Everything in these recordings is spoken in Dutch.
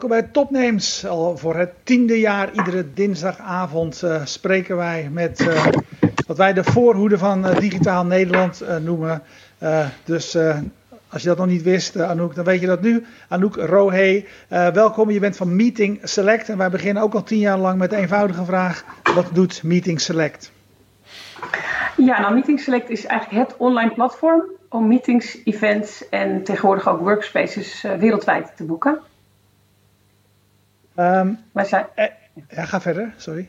Welkom bij Topnames. Al voor het tiende jaar, iedere dinsdagavond uh, spreken wij met uh, wat wij de voorhoede van uh, Digitaal Nederland noemen. dus als je dat nog niet wist, Anouk, dan weet je dat nu. Anouk Rohe, welkom. Je bent van Meeting Select en wij beginnen ook al tien jaar lang met de eenvoudige vraag: wat doet Meeting Select? Ja, nou, Meeting Select is eigenlijk het online platform om meetings, events en tegenwoordig ook workspaces wereldwijd te boeken. Um, wij zijn... Eh, ja, ga verder, sorry.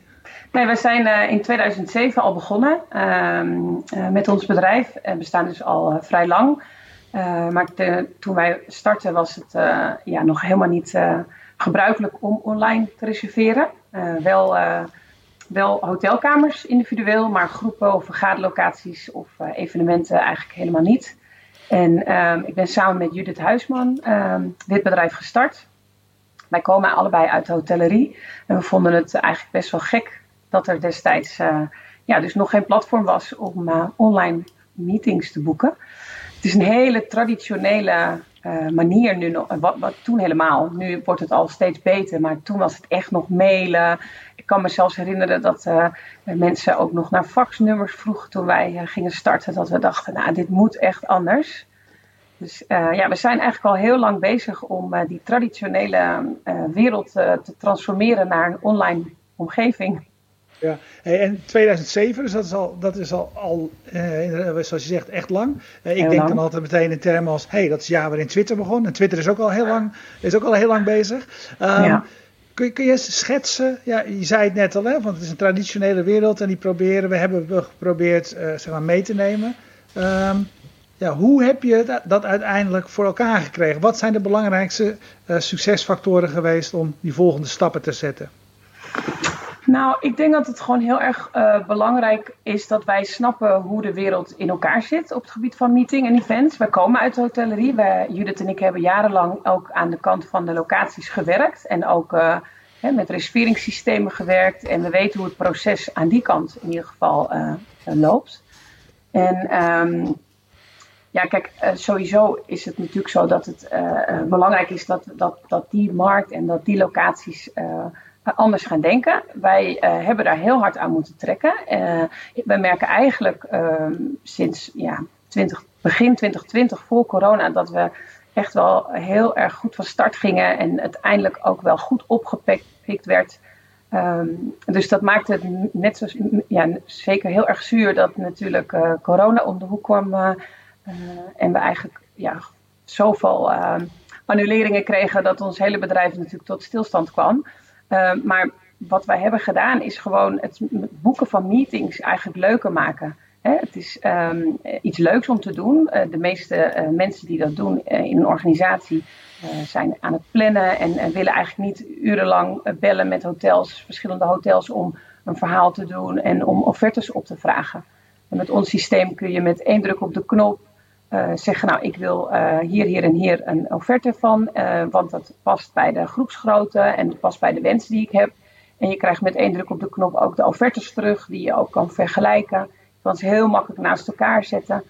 Nee, wij zijn uh, in 2007 al begonnen um, uh, met ons bedrijf. En we staan dus al vrij lang. maar te, toen wij startten was het ja, nog helemaal niet gebruikelijk om online te reserveren. wel, wel hotelkamers individueel, maar groepen of vergaderlocaties of evenementen eigenlijk helemaal niet. En um, ik ben samen met Judith Huisman dit bedrijf gestart. Wij komen allebei uit de hotellerie. En we vonden het eigenlijk best wel gek dat er destijds uh, ja, dus nog geen platform was om uh, online meetings te boeken. Het is een hele traditionele uh, manier nu nog, wat, wat, toen helemaal. Nu wordt het al steeds beter, maar toen was het echt nog mailen. Ik kan me zelfs herinneren dat mensen ook nog naar faxnummers vroegen toen wij gingen starten. Dat we dachten, nou dit moet echt anders. Dus uh, ja, we zijn eigenlijk al heel lang bezig om uh, die traditionele uh, wereld te transformeren naar een online omgeving. Ja, hey, en 2007, dus dat is al, dat is al, al zoals je zegt, echt lang. ik denk lang. dan altijd meteen in termen als, hey, dat is het jaar waarin Twitter begon. En Twitter is ook al heel lang, is ook al heel lang bezig. Um, ja. Kun je, kun je schetsen, ja, je zei het net al, hè, want het is een traditionele wereld en die proberen, we hebben geprobeerd zeg maar mee te nemen. Um, ja, hoe heb je dat uiteindelijk voor elkaar gekregen? Wat zijn de belangrijkste uh, succesfactoren geweest om die volgende stappen te zetten? Nou, ik denk dat het gewoon heel erg uh, belangrijk is dat wij snappen hoe de wereld in elkaar zit op het gebied van meeting en events. Wij komen uit de hotellerie. Wij, Judith en ik hebben jarenlang ook aan de kant van de locaties gewerkt en ook uh, hè, met reserveringssystemen gewerkt. En we weten hoe het proces aan die kant in ieder geval loopt. En um, ja, kijk, uh, sowieso is het natuurlijk zo dat het uh, belangrijk is dat, dat, dat die markt en dat die locaties anders gaan denken. Wij hebben daar heel hard aan moeten trekken. we merken eigenlijk ehm, sinds ja, 20, begin 2020, voor corona, dat we echt wel heel erg goed van start gingen en uiteindelijk ook wel goed opgepikt werd. Um, dus dat maakt het net zo, ja, zeker heel erg zuur dat natuurlijk corona om de hoek kwam en we eigenlijk ja, zoveel uh, annuleringen kregen dat ons hele bedrijf natuurlijk tot stilstand kwam. Uh, maar wat wij hebben gedaan is gewoon het boeken van meetings eigenlijk leuker maken. Het is um, iets leuks om te doen. de meeste mensen die dat doen in een organisatie zijn aan het plannen en, en, willen eigenlijk niet urenlang bellen met hotels, verschillende hotels, om een verhaal te doen en om offertes op te vragen. En met ons systeem kun je met één druk op de knop uh, zeggen, nou, ik wil uh, hier, hier en hier een offerte van, uh, want dat past bij de groepsgrootte en past bij de wensen die ik heb. En je krijgt met één druk op de knop ook de offertes terug, die je ook kan vergelijken. Je kan ze heel makkelijk naast elkaar zetten.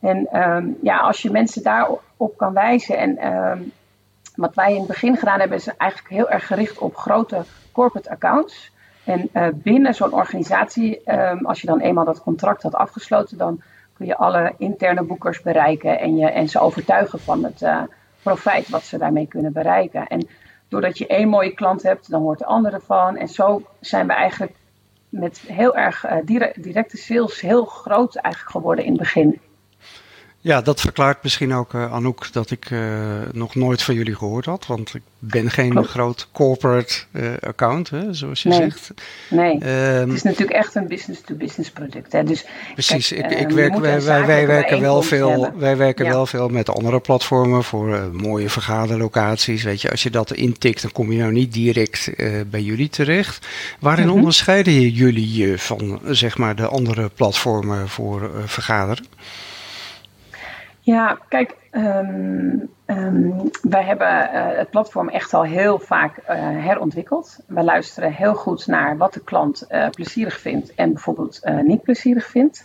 En um, ja, als je mensen daarop kan wijzen en um, wat wij in het begin gedaan hebben, is eigenlijk heel erg gericht op grote corporate accounts. En binnen zo'n organisatie, um, als je dan eenmaal dat contract had afgesloten, dan kun je alle interne boekers bereiken en, je, en ze overtuigen van het uh, profijt wat ze daarmee kunnen bereiken. En doordat je één mooie klant hebt, dan hoort de andere van. En zo zijn we eigenlijk met heel erg uh, directe sales heel groot eigenlijk geworden in het begin. Ja, dat verklaart misschien ook, uh, Anouk, dat ik uh, nog nooit van jullie gehoord had. Want ik ben geen groot corporate uh, account, hè, zoals je nee. zegt. Nee, um, het is natuurlijk echt een business-to-business product. Hè. Dus, precies, kijk, ik, ik werk, wij, wij, wij werken, wel veel, wij werken ja. wel veel met andere platformen voor mooie vergaderlocaties. Weet je, als je dat intikt, dan kom je nou niet direct bij jullie terecht. Waarin -hmm. onderscheiden jullie je van zeg maar, de andere platformen voor vergaderen? Ja, kijk, ehm, ehm, wij hebben eh, het platform echt al heel vaak uh, herontwikkeld. We luisteren heel goed naar wat de klant uh, plezierig vindt en bijvoorbeeld niet plezierig vindt.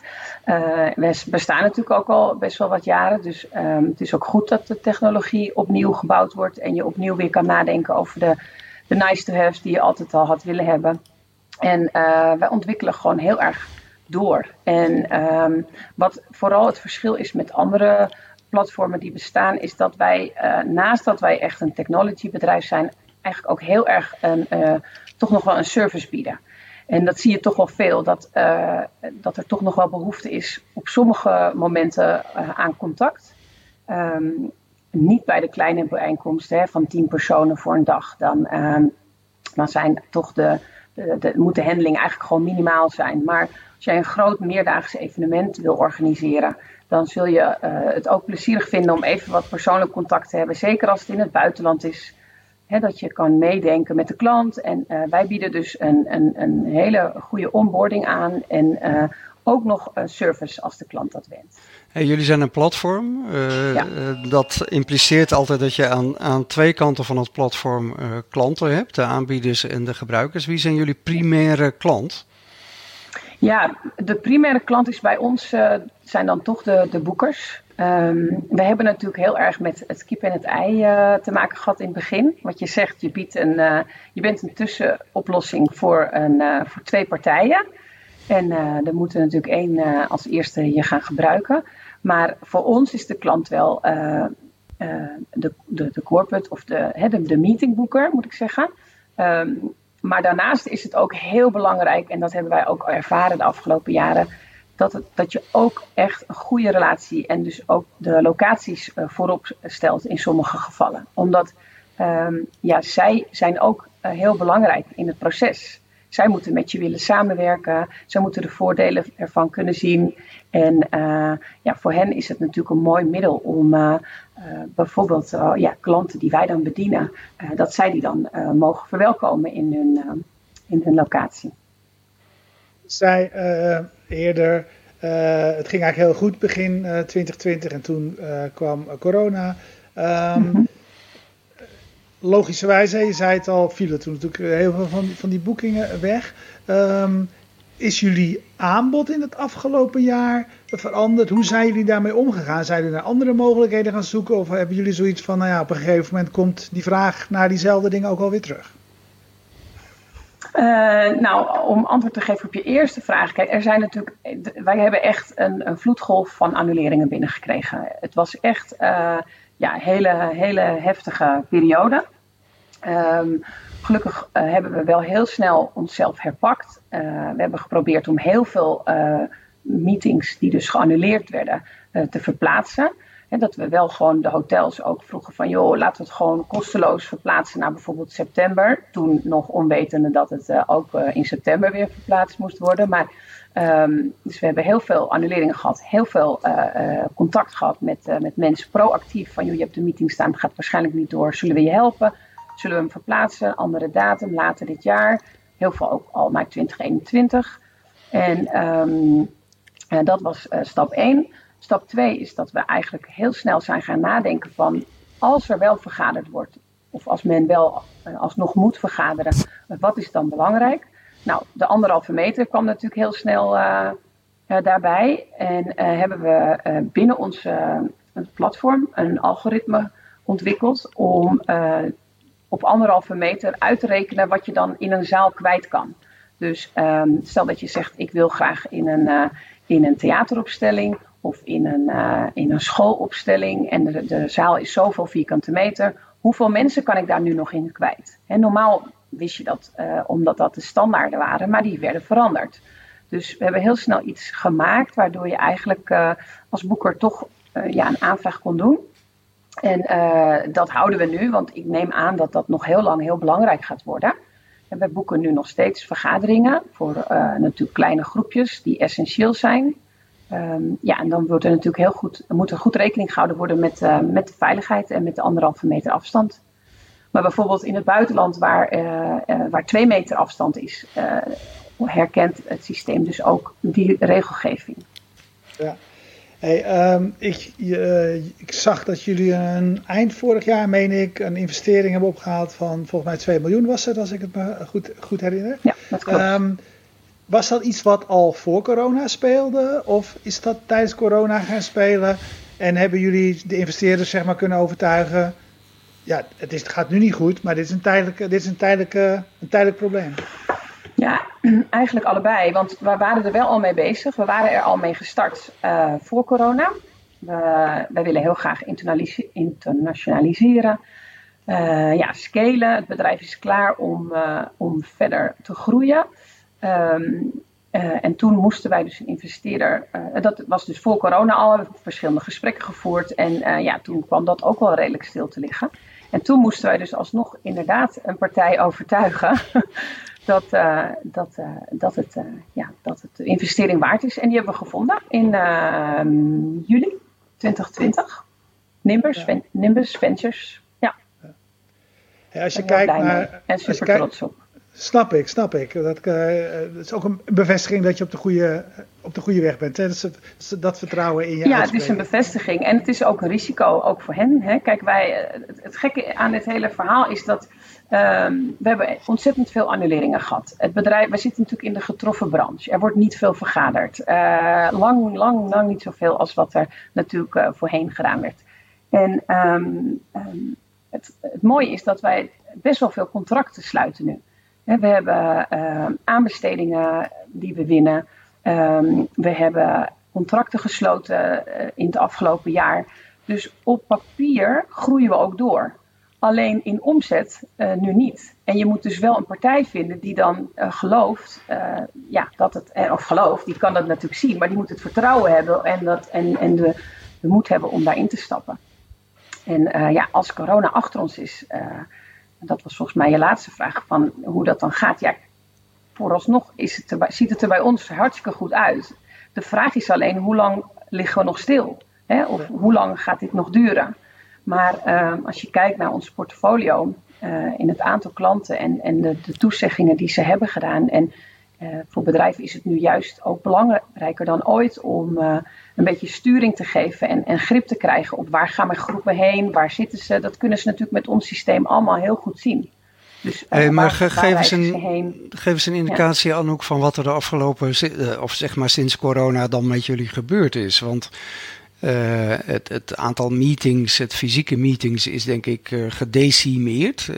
we bestaan natuurlijk ook al best wel wat jaren, dus um, het is ook goed dat de technologie opnieuw gebouwd wordt en je opnieuw weer kan nadenken over de, de nice to haves die je altijd al had willen hebben. En wij ontwikkelen gewoon heel erg door. En um, wat vooral het verschil is met andere platformen die bestaan, is dat wij, uh, naast dat wij echt een technology bedrijf zijn, eigenlijk ook heel erg een, uh, toch nog wel een service bieden. En dat zie je toch wel veel, dat, uh, dat er toch nog wel behoefte is op sommige momenten aan contact. Um, niet bij de kleine bijeenkomsten van tien personen voor een dag. Dan, um, dan zijn toch de, de, de, moet de handeling eigenlijk gewoon minimaal zijn. Maar als jij een groot meerdaags evenement wil organiseren, dan zul je uh, het ook plezierig vinden om even wat persoonlijk contact te hebben. Zeker als het in het buitenland is. Dat je kan meedenken met de klant. En uh, wij bieden dus een, een, een, hele goede onboarding aan. En uh, ook nog een service als de klant dat wenst. Hey, jullie zijn een platform. Ja. dat impliceert altijd dat je aan, aan twee kanten van het platform klanten hebt. De aanbieders en de gebruikers. Wie zijn jullie primaire klant? Ja, de primaire klant is bij ons, uh, zijn dan toch de, de boekers. Um, we hebben natuurlijk heel erg met het kip en het ei uh, te maken gehad in het begin. Wat je zegt, je, biedt een, uh, je bent een tussenoplossing voor, een, voor twee partijen. En er moeten natuurlijk één als eerste je gaan gebruiken. Maar voor ons is de klant wel de, de, de corporate of de, de, de meetingboeker, moet ik zeggen. Um, maar daarnaast is het ook heel belangrijk, en dat hebben wij ook ervaren de afgelopen jaren, dat, het, dat je ook echt een goede relatie en dus ook de locaties uh, voorop stelt in sommige gevallen. Omdat um, ja, zij zijn ook uh, heel belangrijk in het proces. Zij moeten met je willen samenwerken. Zij moeten de voordelen ervan kunnen zien. En uh, ja, voor hen is het natuurlijk een mooi middel om uh, uh, bijvoorbeeld ja, klanten die wij dan bedienen, dat zij die dan mogen verwelkomen in hun, in hun locatie. Zij eerder, het ging eigenlijk heel goed begin 2020 en toen kwam corona. Um, mm -hmm logischerwijs, je zei het al, vielen toen natuurlijk heel veel van, van die boekingen weg. Um, is jullie aanbod in het afgelopen jaar veranderd? Hoe zijn jullie daarmee omgegaan? Zijn jullie naar andere mogelijkheden gaan zoeken? Of hebben jullie zoiets van, nou ja, op een gegeven moment komt die vraag naar diezelfde dingen ook alweer terug? Uh, nou, om antwoord te geven op je eerste vraag. Kijk, er zijn natuurlijk. Wij hebben echt een, een vloedgolf van annuleringen binnengekregen. Het was echt uh, ja, een hele, hele heftige periode. Um, gelukkig uh, hebben we wel heel snel onszelf herpakt. Uh, we hebben geprobeerd om heel veel uh, meetings die dus geannuleerd werden te verplaatsen. En dat we wel gewoon de hotels ook vroegen van joh, laten we het gewoon kosteloos verplaatsen naar bijvoorbeeld september. Toen nog onwetende dat het ook in september weer verplaatst moest worden. Maar um, dus we hebben heel veel annuleringen gehad, heel veel contact gehad met, met mensen proactief. Van joh, je hebt de meeting staan, gaat waarschijnlijk niet door, zullen we je helpen? Zullen we hem verplaatsen, andere datum, later dit jaar. Heel veel ook al naar 2021. En um, dat was uh, stap 1. Stap 2 is dat we eigenlijk heel snel zijn gaan nadenken van als er wel vergaderd wordt, of als men wel uh, alsnog moet vergaderen, wat is dan belangrijk? Nou, de anderhalve meter kwam natuurlijk heel snel daarbij. En hebben we binnen ons platform een algoritme ontwikkeld om op anderhalve meter uit te rekenen wat je dan in een zaal kwijt kan. Dus um, stel dat je zegt, ik wil graag in een, uh, in een theateropstelling of in een, uh, in een schoolopstelling en de, de zaal is zoveel vierkante meter. Hoeveel mensen kan ik daar nu nog in kwijt? Normaal wist je dat uh, omdat dat de standaarden waren, maar die werden veranderd. Dus we hebben heel snel iets gemaakt waardoor je eigenlijk als boeker toch ja, een aanvraag kon doen. En uh, dat houden we nu, want ik neem aan dat dat nog heel lang heel belangrijk gaat worden. En we boeken nu nog steeds vergaderingen voor uh, natuurlijk kleine groepjes die essentieel zijn. Um, ja, en dan wordt er natuurlijk heel goed, moet er goed rekening gehouden worden met, uh, met de veiligheid en met de anderhalve meter afstand. Maar bijvoorbeeld in het buitenland, waar, waar twee meter afstand is, herkent het systeem dus ook die regelgeving. Ja. Hey, ehm, ik, uh, ik zag dat jullie een eind vorig jaar, meen ik, een investering hebben opgehaald van volgens mij 2 miljoen was het, als ik het me goed, goed herinner. Ja, dat klopt. Um, was dat iets wat al voor corona speelde? Of is dat tijdens corona gaan spelen? En hebben jullie de investeerders zeg maar kunnen overtuigen? Ja, het, is, het gaat nu niet goed, maar dit is een, tijdelijke, dit is een, tijdelijke, een tijdelijk probleem. Eigenlijk allebei. Want we waren er wel al mee bezig. We waren er al mee gestart uh, voor corona. We, wij willen heel graag internationaliseren. Uh, ja, scalen. Het bedrijf is klaar om, uh, om verder te groeien. Um, en toen moesten wij dus een investeerder. dat was dus voor corona al. We hebben verschillende gesprekken gevoerd. En ja, toen kwam dat ook wel redelijk stil te liggen. En toen moesten wij dus alsnog inderdaad een partij overtuigen dat, uh, dat, uh, dat, het, uh, ja, dat het de investering waard is. En die hebben we gevonden in ehm, juli 2020. Nimbus, ja. Nimbus Ventures. Ja. ja als je kijkt naar. En super trots op. Snap ik, snap ik. Dat, dat, is ook een bevestiging dat je op de goede, op de goede weg bent. Hè? Dat, dat vertrouwen in je Ja, het is een bevestiging. En het is ook een risico, ook voor hen. Hè? Kijk, wij, het, het gekke aan dit hele verhaal is dat Um, we hebben ontzettend veel annuleringen gehad. Het bedrijf, we zitten natuurlijk in de getroffen branche. Er wordt niet veel vergaderd. Uh, lang, lang, lang niet zoveel als wat er natuurlijk uh, voorheen gedaan werd. En um, um, het, het, mooie is dat wij best wel veel contracten sluiten nu. we hebben aanbestedingen die we winnen. we hebben contracten gesloten uh, in het afgelopen jaar. Dus op papier groeien we ook door. Alleen in omzet uh, nu niet. En je moet dus wel een partij vinden die dan uh, gelooft, uh, ja, dat het, of gelooft, die kan dat natuurlijk zien, maar die moet het vertrouwen hebben en, dat, en, en de, de moed hebben om daarin te stappen. En ja, als corona achter ons is, dat was volgens mij je laatste vraag van hoe dat dan gaat. Ja, vooralsnog is het er, ziet het er bij ons hartstikke goed uit. De vraag is alleen hoe lang liggen we nog stil? Hè? Of hoe lang gaat dit nog duren? Maar uh, als je kijkt naar ons portfolio, uh, in het aantal klanten en, en de, de, toezeggingen die ze hebben gedaan. En uh, voor bedrijven is het nu juist ook belangrijker dan ooit om een beetje sturing te geven en, en, grip te krijgen op waar gaan mijn groepen heen, waar zitten ze. Dat kunnen ze natuurlijk met ons systeem allemaal heel goed zien. Dus, hey, maar ge, geef, eens een, geef eens een indicatie ja. van wat er de afgelopen, of zeg maar sinds corona dan met jullie gebeurd is. Want het, het, aantal meetings, het fysieke meetings, is denk ik uh, gedecimeerd.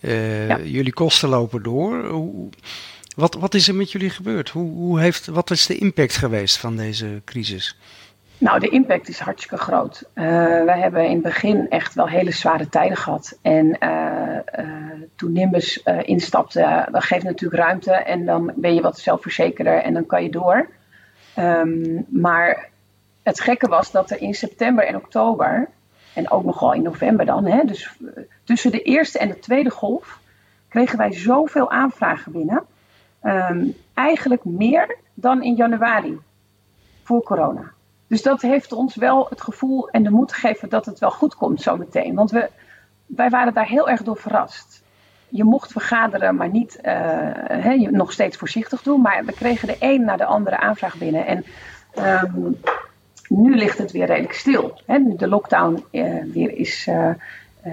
Uh, ja. Jullie kosten lopen door. Hoe, wat, wat is er met jullie gebeurd? Hoe, hoe heeft, wat is de impact geweest van deze crisis? Nou, de impact is hartstikke groot. wij hebben in het begin echt wel hele zware tijden gehad. En toen Nimbus instapte, dat geeft natuurlijk ruimte. En dan ben je wat zelfverzekerder en dan kan je door. Um, maar het gekke was dat er in september en oktober, en ook nogal in november dan, hè, dus eh, tussen de eerste en de tweede golf, kregen wij zoveel aanvragen binnen. Um, eigenlijk meer dan in januari, voor corona. Dus dat heeft ons wel het gevoel en de moed gegeven dat het wel goed komt zometeen. Want we, wij waren daar heel erg door verrast. Je mocht vergaderen, maar niet uh, nog steeds voorzichtig doen. Maar we kregen de een na de andere aanvraag binnen. En um, nu ligt het weer redelijk stil. Hè? Nu de lockdown uh, weer is, uh, uh,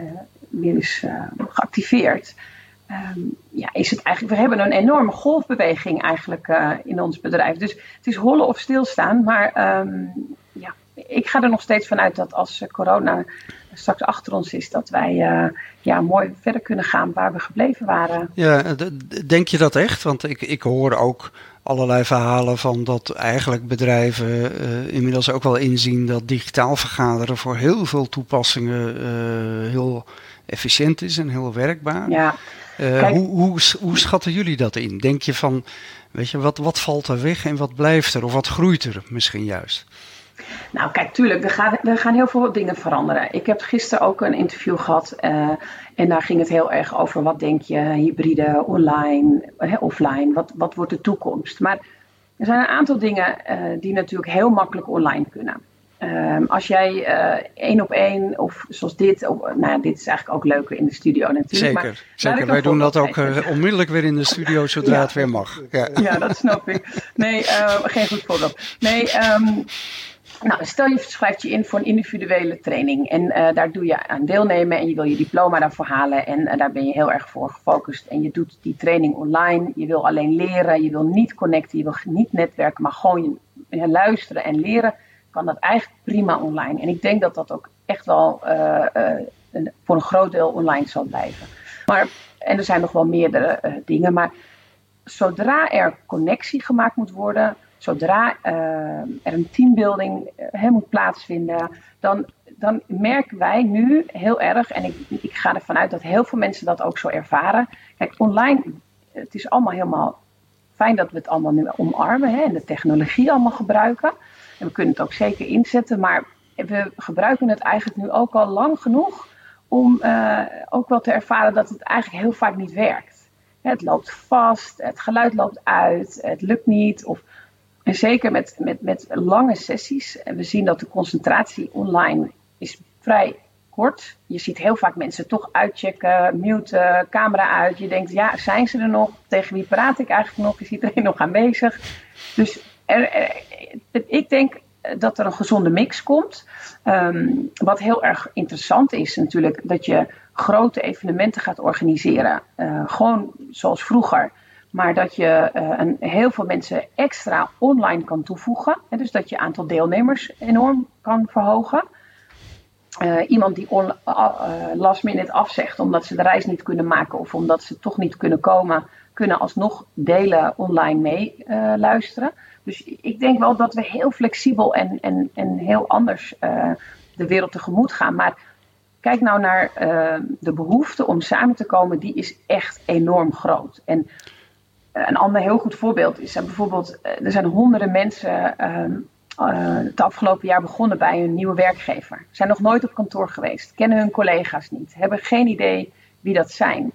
weer is geactiveerd. Um, ja, is het eigenlijk, we hebben een enorme golfbeweging eigenlijk in ons bedrijf. Dus het is hollen of stilstaan. Maar um, ja, ik ga er nog steeds vanuit dat als corona straks achter ons is, dat wij ja, mooi verder kunnen gaan waar we gebleven waren. Ja, denk je dat echt? Want ik, ik hoor ook allerlei verhalen van dat eigenlijk bedrijven uh, inmiddels ook wel inzien dat digitaal vergaderen voor heel veel toepassingen uh, heel efficiënt is en heel werkbaar. Ja. Hoe, hoe, hoe schatten jullie dat in? Denk je van, weet je, wat, wat valt er weg en wat blijft er of wat groeit er misschien juist? Nou, kijk, tuurlijk, er gaan, gaan heel veel dingen veranderen. Ik heb gisteren ook een interview gehad uh, en daar ging het heel erg over wat denk je, hybride, online, offline, wat, wat wordt de toekomst? Maar er zijn een aantal dingen uh, die natuurlijk heel makkelijk online kunnen. Um, als jij uh, één op één of zoals dit, of, nou ja, dit is eigenlijk ook leuker in de studio natuurlijk. Zeker, maar, zeker. wij doen dat ook uh, onmiddellijk weer in de studio zodra ja. het weer mag. Ja. ja, dat snap ik. Nee, uh, geen goed voorbeeld. Nee, um, Nou, stel je schrijft je in voor een individuele training en uh, daar doe je aan deelnemen en je wil je diploma daarvoor halen en uh, daar ben je heel erg voor gefocust en je doet die training online. Je wil alleen leren, je wil niet connecten, je wil niet netwerken, maar gewoon je, luisteren en leren kan dat eigenlijk prima online. En ik denk dat dat ook echt wel voor een groot deel online zal blijven. Maar, en er zijn nog wel meerdere dingen, maar zodra er connectie gemaakt moet worden zodra uh, er een teambuilding uh, moet plaatsvinden, dan, dan merken wij nu heel erg, en ik, ik ga ervan uit dat heel veel mensen dat ook zo ervaren. Kijk, online, het is allemaal helemaal fijn dat we het allemaal nu omarmen hè, en de technologie allemaal gebruiken. En we kunnen het ook zeker inzetten, maar we gebruiken het eigenlijk nu ook al lang genoeg om uh, ook wel te ervaren dat het eigenlijk heel vaak niet werkt. Het loopt vast, het geluid loopt uit, het lukt niet. Of en zeker met, met, met lange sessies. En we zien dat de concentratie online is vrij kort. Je ziet heel vaak mensen toch uitchecken, muten, camera uit. Je denkt, ja, zijn ze er nog? Tegen wie praat ik eigenlijk nog? Is iedereen nog aanwezig? Dus er, ik denk dat er een gezonde mix komt. Ehm, wat heel erg interessant is natuurlijk, dat je grote evenementen gaat organiseren. Uh, gewoon zoals vroeger. Maar dat je uh, een, heel veel mensen extra online kan toevoegen. Dus dat je aantal deelnemers enorm kan verhogen. Uh, iemand die uh, last minute afzegt omdat ze de reis niet kunnen maken of omdat ze toch niet kunnen komen, kunnen alsnog delen online mee luisteren. Dus ik denk wel dat we heel flexibel en, en, en heel anders de wereld tegemoet gaan. Maar kijk nou naar de behoefte om samen te komen, die is echt enorm groot. En een ander heel goed voorbeeld is bijvoorbeeld, uh, er zijn honderden mensen uh, het afgelopen jaar begonnen bij een nieuwe werkgever. Zijn nog nooit op kantoor geweest, kennen hun collega's niet, hebben geen idee wie dat zijn.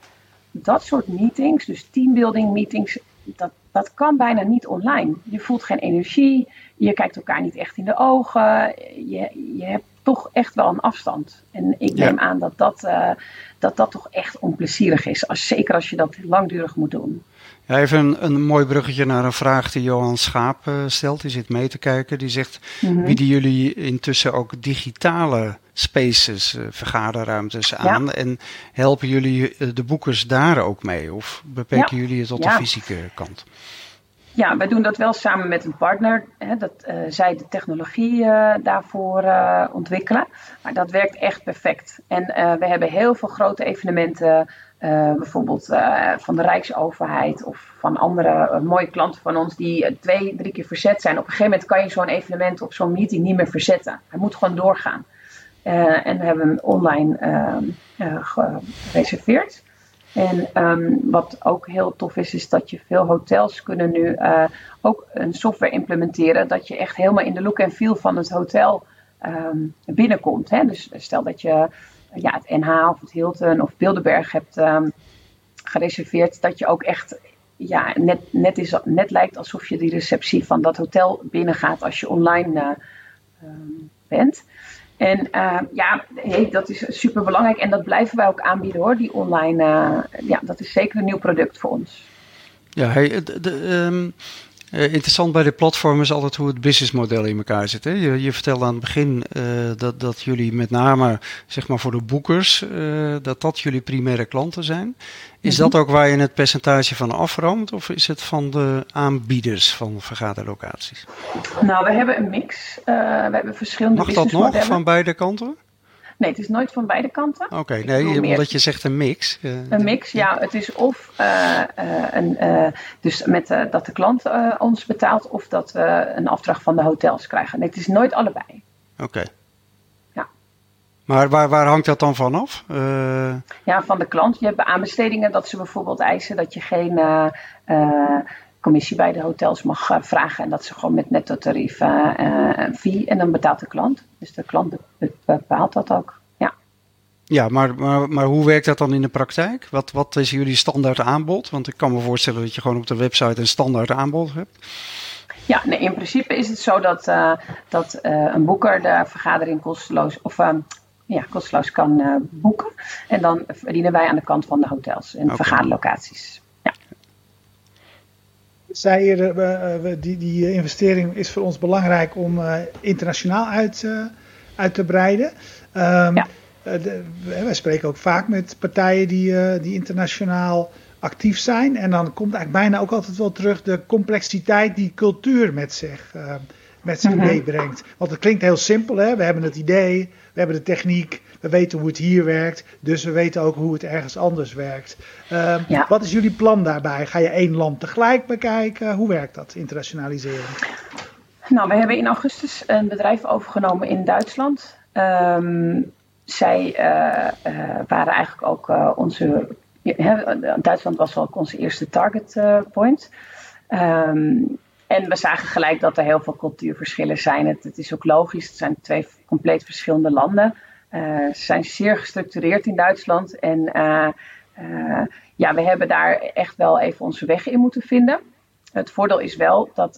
Dat soort meetings, dus teambuilding meetings, dat, dat kan bijna niet online. Je voelt geen energie, je kijkt elkaar niet echt in de ogen, je, je hebt toch echt wel een afstand. En ik neem aan dat dat, uh, dat dat toch echt onplezierig is, als, zeker als je dat langdurig moet doen. Ja, even een, een mooi bruggetje naar een vraag die Johan Schaap uh, stelt. Die zit mee te kijken. Die zegt: mm -hmm. bieden jullie intussen ook digitale spaces, uh, vergaderruimtes aan? Ja. En helpen jullie uh, de boekers daar ook mee? Of beperken ja. jullie het tot de fysieke kant? Ja, wij doen dat wel samen met een partner. Hè, dat uh, zij de technologie uh, daarvoor uh, ontwikkelen. Maar dat werkt echt perfect. En we hebben heel veel grote evenementen. bijvoorbeeld van de Rijksoverheid of van andere mooie klanten van ons die twee, drie keer verzet zijn. Op een gegeven moment kan je zo'n evenement of zo'n meeting niet meer verzetten. Hij moet gewoon doorgaan. en we hebben hem online gereserveerd. En um, wat ook heel tof is, is dat je veel hotels kunnen nu uh, ook een software implementeren. Dat je echt helemaal in de look en feel van het hotel um, binnenkomt. Hè? Dus stel dat je ja, het NH of het Hilton of Bilderberg hebt um, gereserveerd. Dat je ook echt ja, net, net, is, net lijkt alsof je die receptie van dat hotel binnengaat als je online uh, bent. En uh, ja, dat is super belangrijk en dat blijven wij ook aanbieden hoor, die online. Uh, ja, dat is zeker een nieuw product voor ons. Ja, hey, de, um, uh, interessant bij de platform is altijd hoe het businessmodel in elkaar zit. Hè? Je, je vertelde aan het begin dat, dat jullie met name zeg maar voor de boekers, dat dat jullie primaire klanten zijn. Is dat ook waar je het percentage van afroomt of is het van de aanbieders van vergaderlocaties? Nou, we hebben een mix. We hebben verschillende Mag dat nog van beide kanten? Nee, het is nooit van beide kanten. Oké, okay, nee, omdat je zegt een mix. Uh, een mix, ja. Het is of uh, een, dus met, dat de klant ons betaalt of dat we een afdracht van de hotels krijgen. Nee, het is nooit allebei. Oké. Okay. Maar waar, waar hangt dat dan vanaf? Uh... Ja, van de klant. Je hebt aanbestedingen dat ze bijvoorbeeld eisen dat je geen commissie bij de hotels mag vragen. En dat ze gewoon met netto tarief een fee en dan betaalt de klant. Dus de klant bepaalt dat ook. Ja, ja maar, maar, maar hoe werkt dat dan in de praktijk? Wat, wat is jullie standaard aanbod? Want ik kan me voorstellen dat je gewoon op de website een standaard aanbod hebt. Ja, nee, in principe is het zo dat, uh, dat uh, een boeker de vergadering kosteloos of uh, ja, kosteloos kan boeken. En dan verdienen wij aan de kant van de hotels en okay. vergaderlocaties. Zei eerder, die, die investering is voor ons belangrijk om internationaal uit, uit te breiden. Um, ja. wij spreken ook vaak met partijen die, die internationaal actief zijn. En dan komt eigenlijk bijna ook altijd wel terug de complexiteit die cultuur met zich, met zich mhm. meebrengt. Want het klinkt heel simpel, hè? we hebben het idee, we hebben de techniek, we weten hoe het hier werkt, dus we weten ook hoe het ergens anders werkt. Uh, Wat is jullie plan daarbij? Ga je één land tegelijk bekijken? Hoe werkt dat, internationaliseren? Nou, we hebben in augustus een bedrijf overgenomen in Duitsland. Um, zij uh, waren eigenlijk ook onze Duitsland was wel onze eerste target point. Um, en we zagen gelijk dat er heel veel cultuurverschillen zijn. Het, is ook logisch, het zijn twee compleet verschillende landen. Uh, ze zijn zeer gestructureerd in Duitsland. En uh, ja, we hebben daar echt wel even onze weg in moeten vinden. Het voordeel is wel dat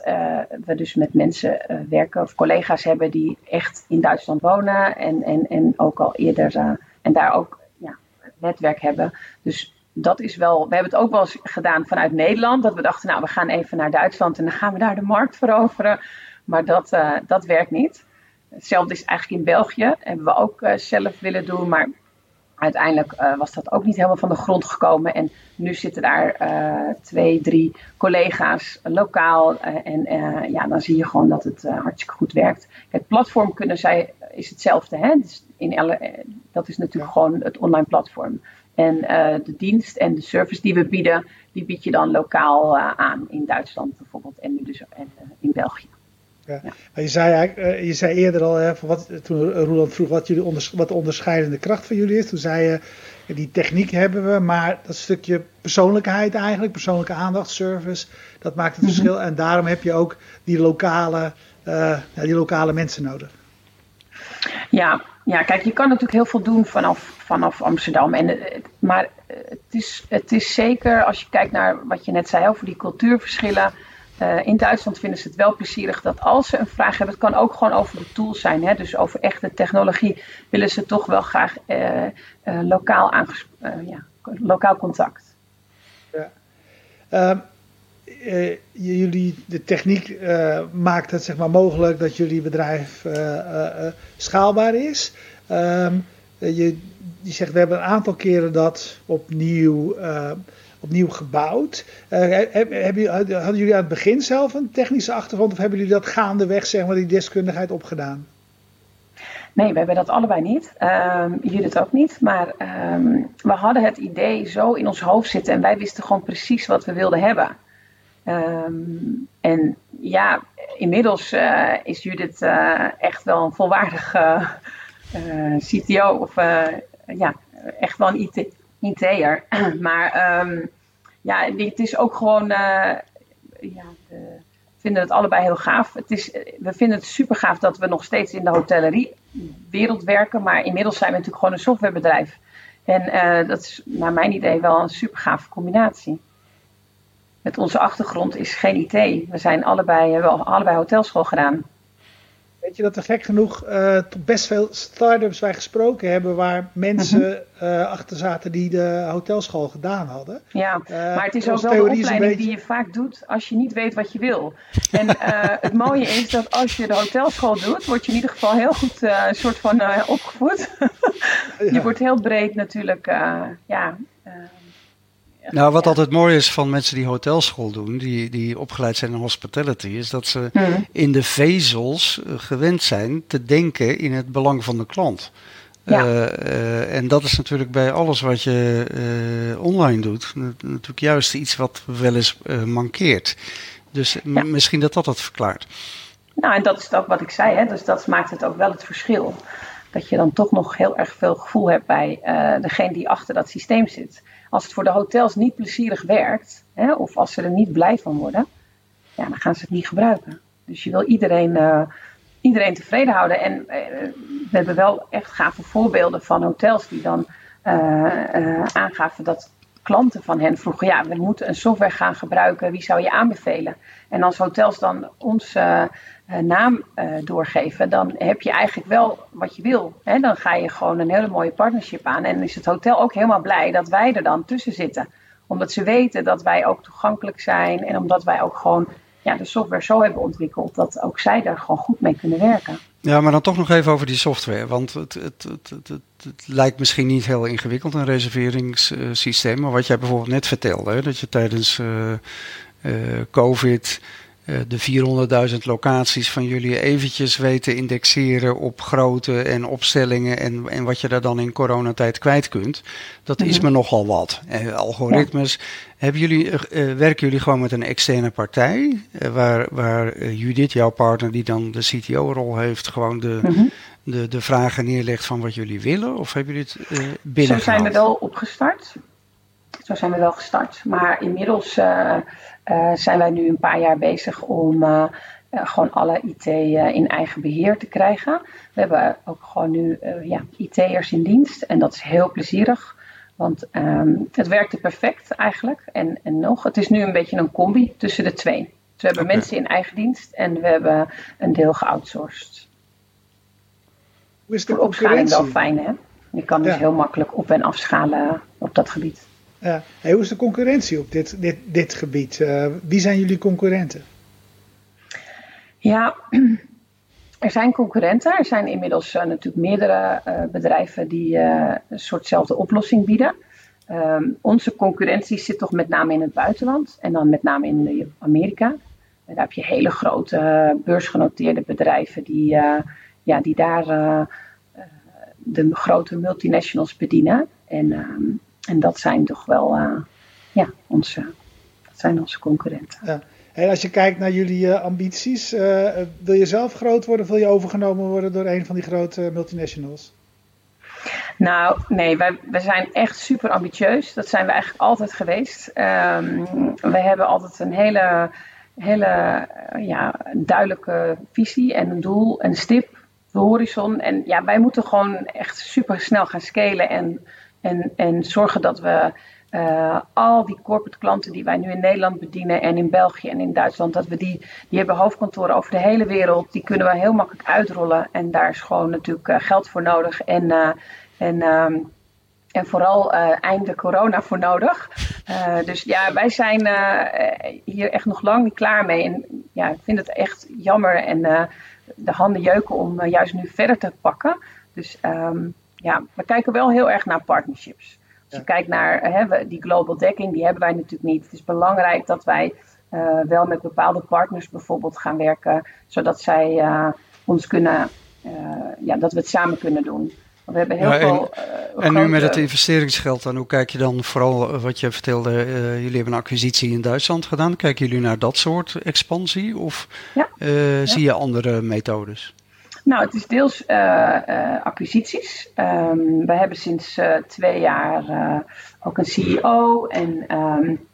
we dus met mensen werken of collega's hebben die echt in Duitsland wonen en, en, en ook al eerder en daar ook ja, netwerk hebben. Dus dat is wel, we hebben het ook wel eens gedaan vanuit Nederland. Dat we dachten, nou, we gaan even naar Duitsland en dan gaan we daar de markt veroveren. Maar dat, uh, dat werkt niet. Hetzelfde is eigenlijk in België. Hebben we ook uh, zelf willen doen. Maar uiteindelijk uh, was dat ook niet helemaal van de grond gekomen. En nu zitten daar twee, drie collega's lokaal. en ja, dan zie je gewoon dat het hartstikke goed werkt. Het platform kunnen zij is hetzelfde. Hè? Dus in dat is natuurlijk gewoon het online platform. En uh, de dienst en de service die we bieden, die bied je dan lokaal uh, aan in Duitsland bijvoorbeeld en nu dus en, uh, in België. Ja. ja. Je, zei je zei eerder al, hè, wat, toen Roland vroeg wat, jullie onders, wat de onderscheidende kracht van jullie is, toen zei je, die techniek hebben we, maar dat stukje persoonlijkheid eigenlijk, persoonlijke aandacht, service, dat maakt het mm -hmm. verschil. En daarom heb je ook die lokale, die lokale mensen nodig. Ja, ja, kijk, je kan natuurlijk heel veel doen vanaf, vanaf Amsterdam. En, eh, maar het is, het is zeker, als je kijkt naar wat je net zei over die cultuurverschillen. Uh, in Duitsland vinden ze het wel plezierig dat als ze een vraag hebben, het kan ook gewoon over de tools zijn, hè, dus over echte technologie, willen ze toch wel graag lokaal, ja, lokaal contact. Ja. Um, jullie, de techniek maakt het zeg maar, mogelijk dat jullie bedrijf schaalbaar is. Um, je, je zegt, we hebben een aantal keren dat opnieuw, opnieuw gebouwd. Hadden jullie aan het begin zelf een technische achtergrond of hebben jullie dat gaandeweg, zeg maar, die deskundigheid opgedaan? Nee, we hebben dat allebei niet. Um, Judith ook niet. Maar um, we hadden het idee zo in ons hoofd zitten en wij wisten gewoon precies wat we wilden hebben. Um, en ja, inmiddels uh, is Judith uh, echt wel een volwaardig uh, CTO of ja, echt wel een IT, IT'er. maar um, ja, het is ook gewoon, ja, we vinden het allebei heel gaaf. Het is, we vinden het super gaaf dat we nog steeds in de hotellerie wereld werken, maar inmiddels zijn we natuurlijk gewoon een softwarebedrijf. En dat is naar mijn idee wel een super gave combinatie. Met onze achtergrond is geen IT. We zijn allebei, wel allebei hotelschool gedaan. Weet je dat er gek genoeg uh, best veel start-ups wij gesproken hebben waar mensen uh, achter zaten die de hotelschool gedaan hadden. Ja, uh, maar het is ook wel een opleiding beetje... die je vaak doet als je niet weet wat je wil. En het mooie is dat als je de hotelschool doet, word je in ieder geval heel goed een soort van opgevoed. je wordt heel breed natuurlijk, ja nou, wat altijd mooi is van mensen die hotelschool doen, die, die opgeleid zijn in hospitality, is dat ze hmm. in de vezels eh, gewend zijn te denken in het belang van de klant. Ja. Uh, uh, en dat is natuurlijk bij alles wat je uh, online doet, natuurlijk juist iets wat wel eens mankeert. Dus ja. misschien dat dat het verklaart. Nou, en dat is ook wat ik zei, hè? dus dat maakt het ook wel het verschil. Dat je dan toch nog heel erg veel gevoel hebt bij degene die achter dat systeem zit als het voor de hotels niet plezierig werkt, hè, of als ze er niet blij van worden, ja, dan gaan ze het niet gebruiken. Dus je wil iedereen, uh, iedereen tevreden houden. En uh, we hebben wel echt gave voorbeelden van hotels die dan uh, aangaven dat klanten van hen vroegen: ja, we moeten een software gaan gebruiken, wie zou je aanbevelen? En als hotels dan ons uh, naam uh, doorgeven, dan heb je eigenlijk wel wat je wil. Hè? Dan ga je gewoon een hele mooie partnership aan. En is het hotel ook helemaal blij dat wij er dan tussen zitten. Omdat ze weten dat wij ook toegankelijk zijn en omdat wij ook gewoon ja, de software zo hebben ontwikkeld dat ook zij daar gewoon goed mee kunnen werken. Ja, maar dan toch nog even over die software. Want het, het, het, het, lijkt misschien niet heel ingewikkeld, een reserveringssysteem. Maar wat jij bijvoorbeeld net vertelde, hè, dat je tijdens uh, uh, COVID eh, de 400.000 locaties van jullie eventjes weten indexeren op grootte en opstellingen en, en wat je daar dan in coronatijd kwijt kunt. Dat is mhm. me nogal wat. Eh, algoritmes. Hebben jullie, uh, werken jullie gewoon met een externe partij, waar, waar Judith, jouw partner, die dan de CTO-rol heeft, gewoon de, mhm. de, de vragen neerlegt van wat jullie willen? Of hebben jullie het binnen? Zo zijn we wel opgestart. Zo zijn we wel gestart. Maar inmiddels uh, zijn wij nu een paar jaar bezig om uh, gewoon alle IT in eigen beheer te krijgen. We hebben ook gewoon nu ja, IT'ers in dienst en dat is heel plezierig. Want um, het werkte perfect eigenlijk. En, en nog, het is nu een beetje een combi tussen de twee. Dus we hebben mensen in eigen dienst en we hebben een deel geoutsourced. Hoe is de opschaling wel fijn, hè? Je kan dus heel makkelijk op- en afschalen op dat gebied. Ja. hoe is de concurrentie op dit, dit, dit gebied? Uh, wie zijn jullie concurrenten? Ja, er zijn concurrenten. Er zijn inmiddels uh, natuurlijk meerdere uh, bedrijven die een soortzelfde oplossing bieden. Um, onze concurrentie zit toch met name in het buitenland en dan met name in Amerika. Daar heb je hele grote beursgenoteerde bedrijven die, ja, die daar de grote multinationals bedienen. En um, en dat zijn toch wel uh, ja, onze, dat zijn onze concurrenten. Ja. Hey, als je kijkt naar jullie uh, ambities, uh, wil je zelf groot worden of wil je overgenomen worden door een van die grote multinationals? Nou, nee, wij, wij zijn echt super ambitieus. Dat zijn we eigenlijk altijd geweest. Um, we hebben altijd een hele, hele ja, duidelijke visie en een doel en een stip, de horizon. En ja, wij moeten gewoon echt super snel gaan scalen en en, en zorgen dat we uh, al die corporate klanten die wij nu in Nederland bedienen en in België en in Duitsland, dat we die, die hebben hoofdkantoren over de hele wereld, die kunnen we heel makkelijk uitrollen. En daar is gewoon natuurlijk uh, geld voor nodig en, uh, en, um, en vooral einde corona voor nodig. dus ja, wij zijn hier echt nog lang niet klaar mee. En ja, ik vind het echt jammer en de handen jeuken om juist nu verder te pakken. Dus um, ja, we kijken wel heel erg naar partnerships. Als je kijkt naar hè, die global dekking, die hebben wij natuurlijk niet. Het is belangrijk dat wij uh, wel met bepaalde partners bijvoorbeeld gaan werken, zodat zij uh, ons kunnen, uh, ja, dat we het samen kunnen doen. We hebben heel ja, veel. En, en nu met het investeringsgeld, dan hoe kijk je dan vooral wat je vertelde? jullie hebben een acquisitie in Duitsland gedaan. Kijken jullie naar dat soort expansie of ja. zie je andere methodes? Nou, het is deels uh, uh, acquisities. Um, we hebben sinds uh, twee jaar ook een CEO. En, um,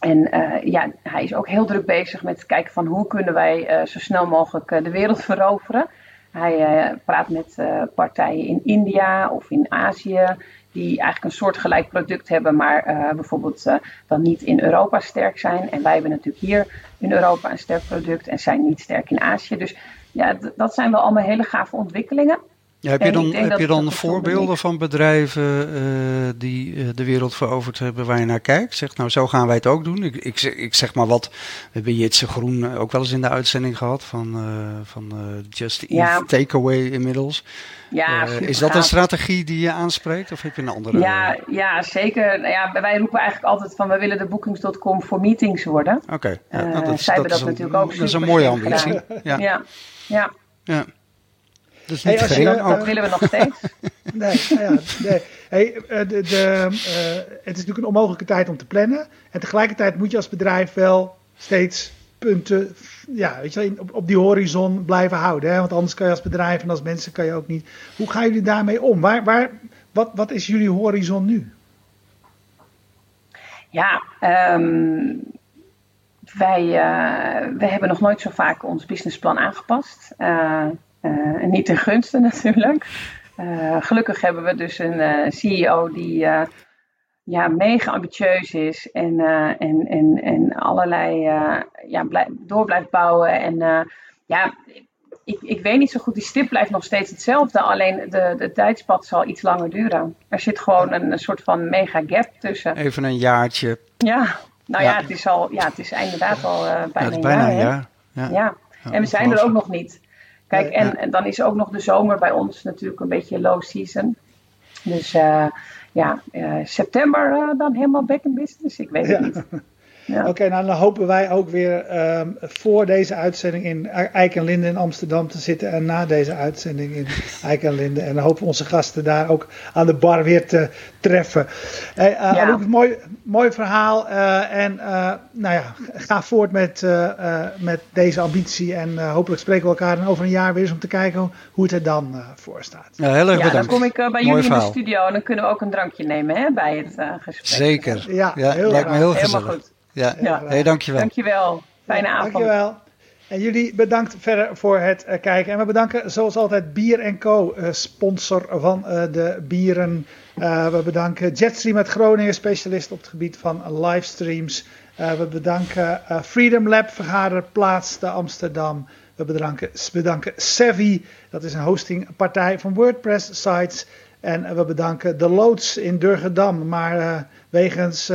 en ja, hij is ook heel druk bezig met kijken van hoe kunnen wij zo snel mogelijk de wereld veroveren. Hij praat met partijen in India of in Azië die eigenlijk een soortgelijk product hebben, maar bijvoorbeeld dan niet in Europa sterk zijn. En wij hebben natuurlijk hier in Europa een sterk product en zijn niet sterk in Azië. Dus ja, dat zijn wel allemaal hele gave ontwikkelingen. Ja, heb je dan, heb je dan voorbeelden van bedrijven uh, die uh, de wereld veroverd hebben waar je naar kijkt? Zegt nou, zo gaan wij het ook doen. Ik, ik, ik zeg maar wat, we hebben Jitse Groen ook wel eens in de uitzending gehad van, uh, van Just Eat ja. Takeaway inmiddels. Ja, is dat een strategie die je aanspreekt of heb je een andere? Ja, ja zeker. Nou ja, wij roepen eigenlijk altijd van we willen de bookings.com voor meetings worden. Oké. Okay. Ja, nou, dat, dat, dat natuurlijk ook Dat is een mooie ambitie. Ja. Ja. ja. Dus niet hey, gering, dat, willen we nog steeds. nee, nou ja, nee. Hey, eh, de, de, uh, het is natuurlijk een onmogelijke tijd om te plannen. En tegelijkertijd moet je als bedrijf wel steeds punten ja, weet je, op, op die horizon blijven houden. Hè? Want anders kan je als bedrijf en als mensen kan je ook niet. Hoe gaan jullie daarmee om? Waar, waar, wat, wat is jullie horizon nu? Ja, um, wij, uh, wij hebben nog nooit zo vaak ons businessplan aangepast. Uh, uh, niet ten gunste natuurlijk. Gelukkig hebben we dus een CEO die ja, mega ambitieus is en, en, en, en allerlei ja, door blijft bouwen. En ja, ik, ik weet niet zo goed, die stip blijft nog steeds hetzelfde, alleen de, de tijdspad zal iets langer duren. Er zit gewoon een, een soort van mega gap tussen. Even een jaartje. Ja, nou ja, het, is al, ja het is inderdaad al uh, bijna, een bijna jaar. jaar. Ja. ja. en we zijn er ook nog niet. Kijk, en, en, dan is ook nog de zomer bij ons natuurlijk een beetje low season. Dus uh, ja, uh, september dan helemaal back in business. Ik weet het niet. Oké, nou dan hopen wij ook weer um, voor deze uitzending in Eik en Linde in Amsterdam te zitten. En na deze uitzending in Eik en Linde. En dan hopen we onze gasten daar ook aan de bar weer te treffen. Hey, uh, ja. Ook een mooi, mooi verhaal. Uh, en uh, nou ja, ga voort met, met deze ambitie. En hopelijk spreken we elkaar dan over een jaar weer eens om te kijken hoe het er dan voor staat. Ja, heel erg ja, dan kom ik bij jullie in de studio en dan kunnen we ook een drankje nemen hè, bij het gesprek. Zeker. Ja, ja heel lijkt me heel gezellig. Helemaal goed. Ja, ja. Hey, dankjewel. Dankjewel. Fijne avond. Dankjewel. En jullie bedankt verder voor het uh, kijken. En we bedanken zoals altijd Bier Co, uh, sponsor van uh, de bieren. we bedanken Jetstream uit Groningen, specialist op het gebied van livestreams. we bedanken Freedom Lab, vergaderplaats te Amsterdam. We bedanken, bedanken Savvy, dat is een hostingpartij van WordPress sites. En we bedanken de Loods in Durgedam. Maar wegens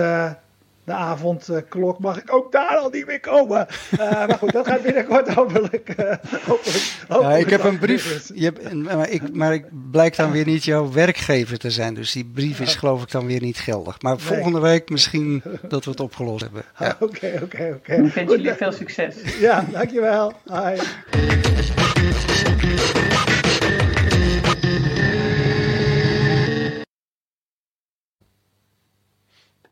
de avondklok mag ik ook daar al niet meer komen. Uh, maar goed, dat gaat binnenkort hopelijk. Uh, hopelijk, hopelijk ja, ik heb een brief, je hebt, maar, ik, maar ik blijkt dan weer niet jouw werkgever te zijn. Dus die brief is geloof ik dan weer niet geldig. Maar volgende week misschien dat we het opgelost hebben. Oké, oké, oké. Ik wens jullie veel succes. Ja, dankjewel. Hi.